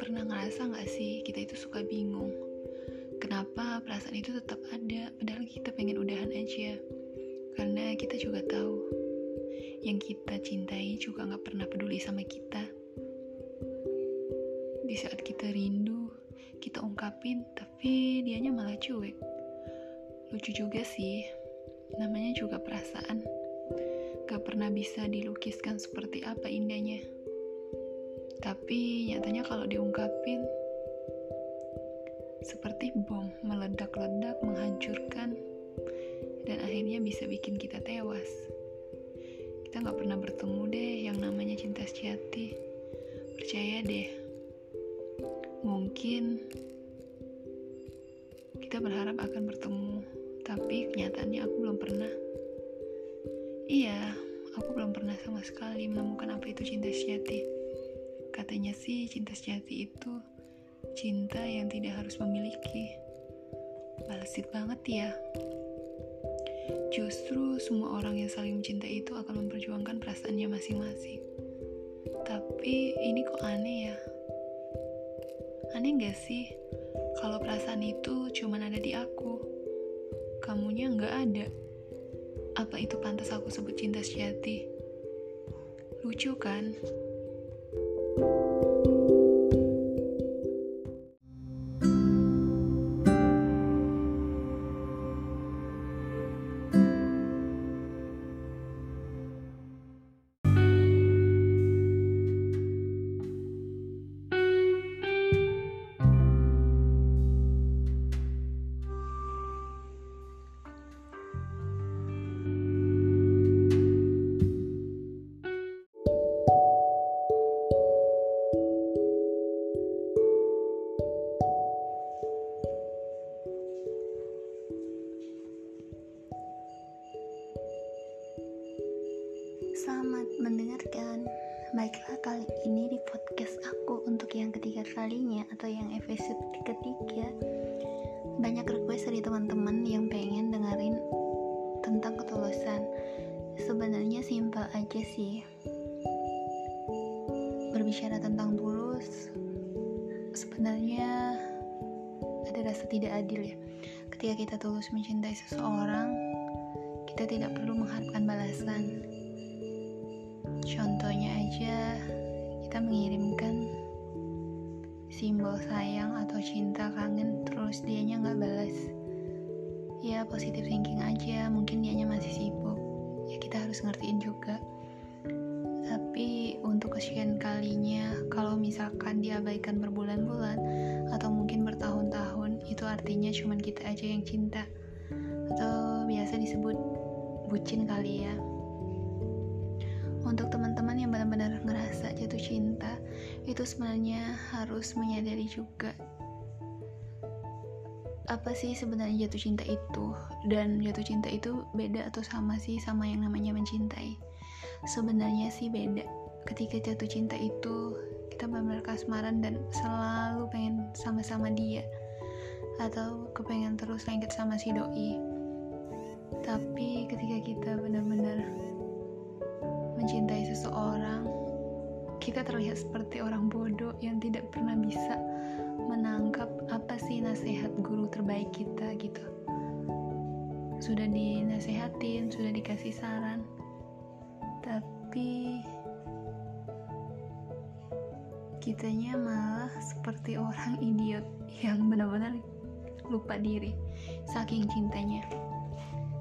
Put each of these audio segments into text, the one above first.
pernah ngerasa gak sih kita itu suka bingung? Kenapa perasaan itu tetap ada padahal kita pengen udahan aja? Karena kita juga tahu yang kita cintai juga gak pernah peduli sama kita. Di saat kita rindu kita ungkapin tapi dianya malah cuek. Lucu juga sih namanya juga perasaan. Gak pernah bisa dilukiskan seperti apa indahnya tapi nyatanya kalau diungkapin seperti bom meledak-ledak menghancurkan dan akhirnya bisa bikin kita tewas. Kita nggak pernah bertemu deh yang namanya cinta sejati. Percaya deh mungkin kita berharap akan bertemu tapi kenyataannya aku belum pernah. Iya aku belum pernah sama sekali menemukan apa itu cinta sejati Katanya sih cinta sejati itu cinta yang tidak harus memiliki. Balesit banget ya. Justru semua orang yang saling mencintai itu akan memperjuangkan perasaannya masing-masing. Tapi ini kok aneh ya? Aneh gak sih kalau perasaan itu cuma ada di aku? Kamunya nggak ada. Apa itu pantas aku sebut cinta sejati? Lucu kan? Selamat mendengarkan. Baiklah kali ini di podcast aku untuk yang ketiga kalinya atau yang episode ketiga banyak request dari teman-teman yang pengen dengerin tentang ketulusan. Sebenarnya simpel aja sih. Berbicara tentang tulus sebenarnya ada rasa tidak adil ya. Ketika kita tulus mencintai seseorang, kita tidak perlu mengharapkan balasan Contohnya aja, kita mengirimkan simbol sayang atau cinta kangen terus dianya nggak balas. Ya positif thinking aja, mungkin dianya masih sibuk. Ya kita harus ngertiin juga. Tapi untuk kesekian kalinya, kalau misalkan diabaikan berbulan-bulan atau mungkin bertahun-tahun, itu artinya cuma kita aja yang cinta. Atau biasa disebut bucin kali ya untuk teman-teman yang benar-benar ngerasa jatuh cinta itu sebenarnya harus menyadari juga apa sih sebenarnya jatuh cinta itu. Dan jatuh cinta itu beda atau sama sih sama yang namanya mencintai? Sebenarnya sih beda. Ketika jatuh cinta itu kita benar-benar kasmaran dan selalu pengen sama-sama dia. Atau kepengen terus lengket sama si doi. Tapi ketika kita terlihat seperti orang bodoh yang tidak pernah bisa menangkap apa sih nasihat guru terbaik kita gitu. Sudah dinasehatin, sudah dikasih saran, tapi kitanya malah seperti orang idiot yang benar-benar lupa diri saking cintanya.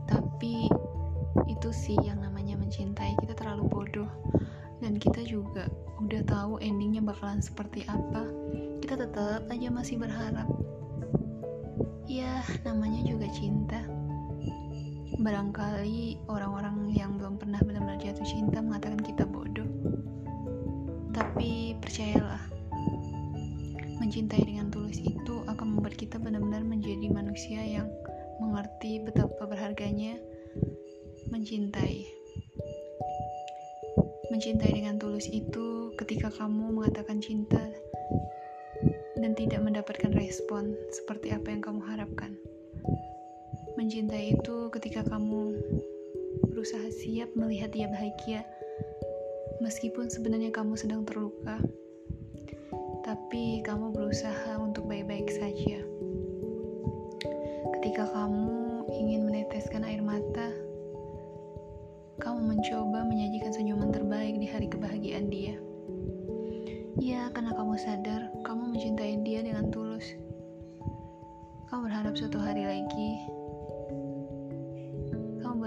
Tapi itu sih yang namanya mencintai kita terlalu bodoh dan kita juga udah tahu endingnya bakalan seperti apa kita tetap aja masih berharap. Ya namanya juga cinta. Barangkali orang-orang yang belum pernah benar-benar jatuh cinta mengatakan kita bodoh. Tapi percayalah mencintai dengan tulus itu akan membuat kita benar-benar menjadi manusia yang mengerti betapa berharganya mencintai. Mencintai dengan tulus itu ketika kamu mengatakan cinta dan tidak mendapatkan respon seperti apa yang kamu harapkan. Mencintai itu ketika kamu berusaha siap melihat dia bahagia, meskipun sebenarnya kamu sedang terluka, tapi kamu berusaha untuk baik-baik saja. Ketika kamu ingin meneteskan air mata, kamu mencoba menyajikan senyuman terbaik di hari kebahagiaan dia. Ya, karena kamu sadar kamu mencintai dia dengan tulus. Kamu berharap suatu hari lagi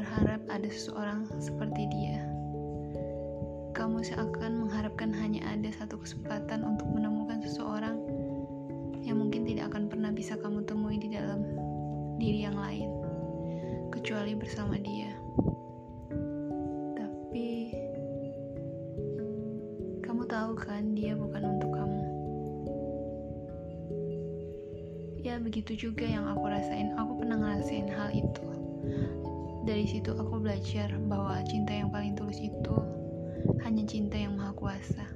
berharap ada seseorang seperti dia. Kamu seakan mengharapkan hanya ada satu kesempatan untuk menemukan seseorang yang mungkin tidak akan pernah bisa kamu temui di dalam diri yang lain, kecuali bersama begitu juga yang aku rasain. Aku pernah ngerasain hal itu dari situ aku belajar bahwa cinta yang paling tulus itu hanya cinta yang maha kuasa.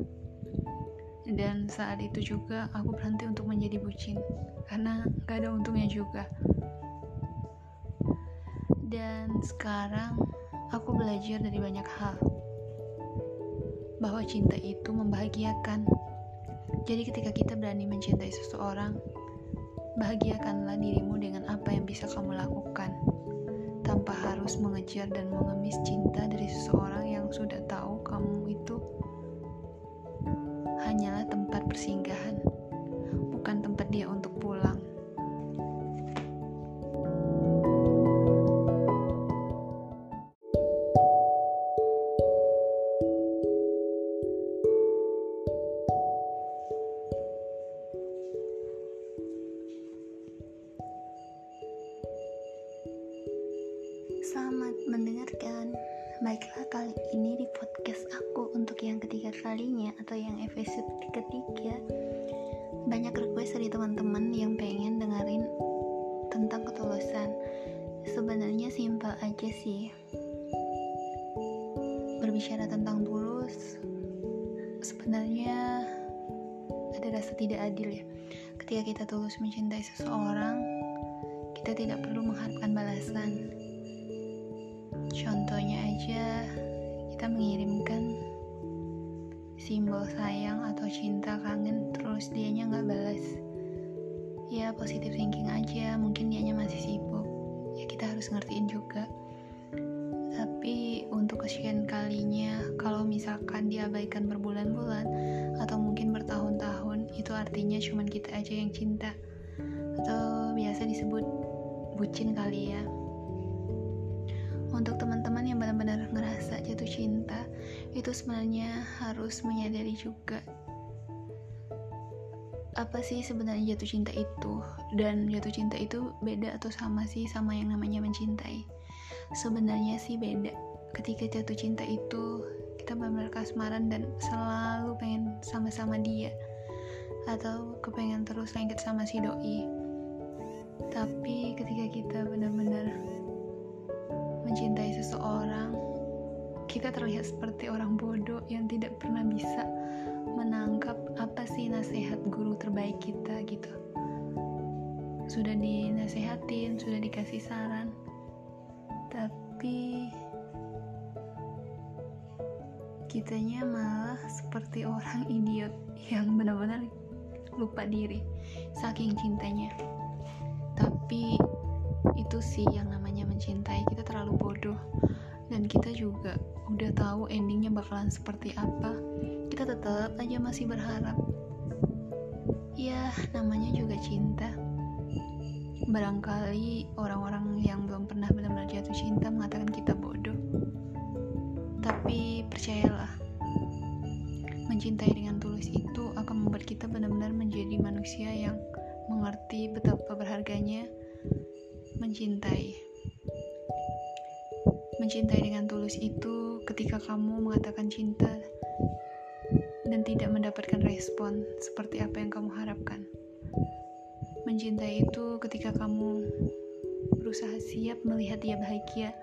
Dan saat itu juga aku berhenti untuk menjadi bucin karena gak ada untungnya juga. Dan sekarang aku belajar dari banyak hal bahwa cinta itu membahagiakan. Jadi ketika kita berani mencintai seseorang, bahagiakanlah dirimu dengan apa yang bisa kamu lakukan. Tanpa harus mengejar dan mengemis cinta dari seseorang yang sudah tahu kamu itu hanyalah tempat persinggahan, bukan tempat dia untuk untuk yang ketiga kalinya atau yang episode ketiga banyak request dari teman-teman yang pengen dengerin tentang ketulusan. Sebenarnya simpel aja sih. Berbicara tentang tulus sebenarnya ada rasa tidak adil ya. Ketika kita tulus mencintai seseorang, kita tidak perlu mengharapkan balasan Contohnya aja, kita mengirimkan simbol sayang atau cinta kangen terus dianya nggak balas. Ya positif thinking aja, mungkin dianya masih sibuk. Ya kita harus ngertiin juga. Tapi untuk kesekian kalinya, kalau misalkan diabaikan berbulan-bulan atau mungkin bertahun-tahun, itu artinya cuma kita aja yang cinta. Atau biasa disebut bucin kali ya untuk teman-teman yang benar-benar ngerasa jatuh cinta itu sebenarnya harus menyadari juga. Apa sih sebenarnya jatuh cinta itu? Dan jatuh cinta itu beda atau sama sih sama yang namanya mencintai? Sebenarnya sih beda. Ketika jatuh cinta itu kita benar-benar kasmaran dan selalu pengen sama-sama dia. Atau kepengen terus lengket sama si doi. Tapi ketika kita benar-benar mencintai seseorang, kita terlihat seperti orang bodoh yang tidak pernah bisa menangkap apa sih nasihat guru terbaik kita gitu. Sudah dinasehatin, sudah dikasih saran, tapi kitanya malah seperti orang idiot yang benar-benar lupa diri saking cintanya. Tapi itu sih yang namanya mencintai kita terlalu bodoh dan kita juga udah tahu endingnya bakalan seperti apa. Kita tetap aja masih berharap. Ya namanya juga cinta. Barangkali orang-orang yang belum pernah benar-benar jatuh cinta mengatakan kita bodoh. Tapi percayalah mencintai dengan tulus itu akan membuat kita benar-benar menjadi manusia yang mengerti betapa berharganya mencintai. Mencintai dengan tulus itu ketika kamu mengatakan cinta dan tidak mendapatkan respon seperti apa yang kamu harapkan. Mencintai itu ketika kamu berusaha siap melihat dia bahagia,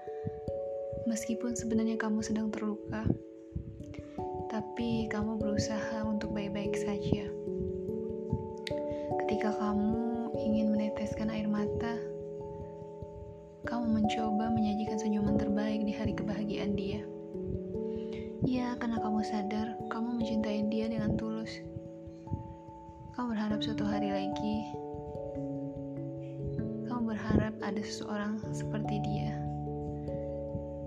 meskipun sebenarnya kamu sedang terluka, tapi kamu berusaha untuk baik-baik saja. Ketika kamu sadar kamu mencintai dia dengan tulus. Kamu berharap suatu hari lagi kamu berharap ada seseorang seperti dia.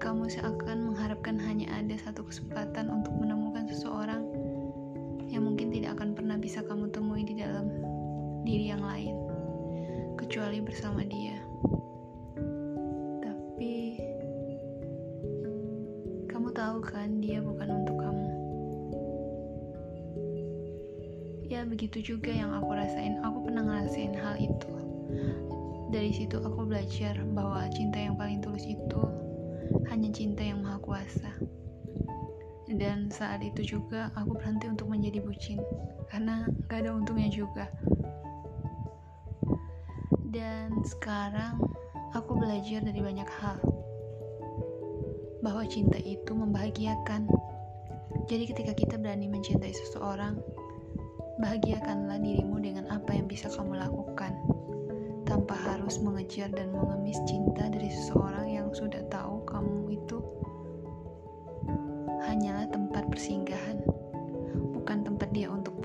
Kamu seakan mengharapkan hanya ada satu kesempatan untuk menemukan seseorang yang mungkin tidak akan pernah bisa kamu temui di dalam diri yang lain, kecuali bersama dia. Begitu juga yang aku rasain. Aku pernah ngerasain hal itu. Dari situ aku belajar bahwa cinta yang paling tulus itu hanya cinta yang maha kuasa. Dan saat itu juga aku berhenti untuk menjadi bucin karena gak ada untungnya juga. Dan sekarang aku belajar dari banyak hal bahwa cinta itu membahagiakan. Jadi ketika kita berani mencintai seseorang, bahagiakanlah dirimu dengan apa yang bisa kamu lakukan, tanpa harus mengejar dan mengemis cinta dari seseorang yang sudah tahu kamu itu hanyalah tempat persinggahan, bukan tempat dia untuk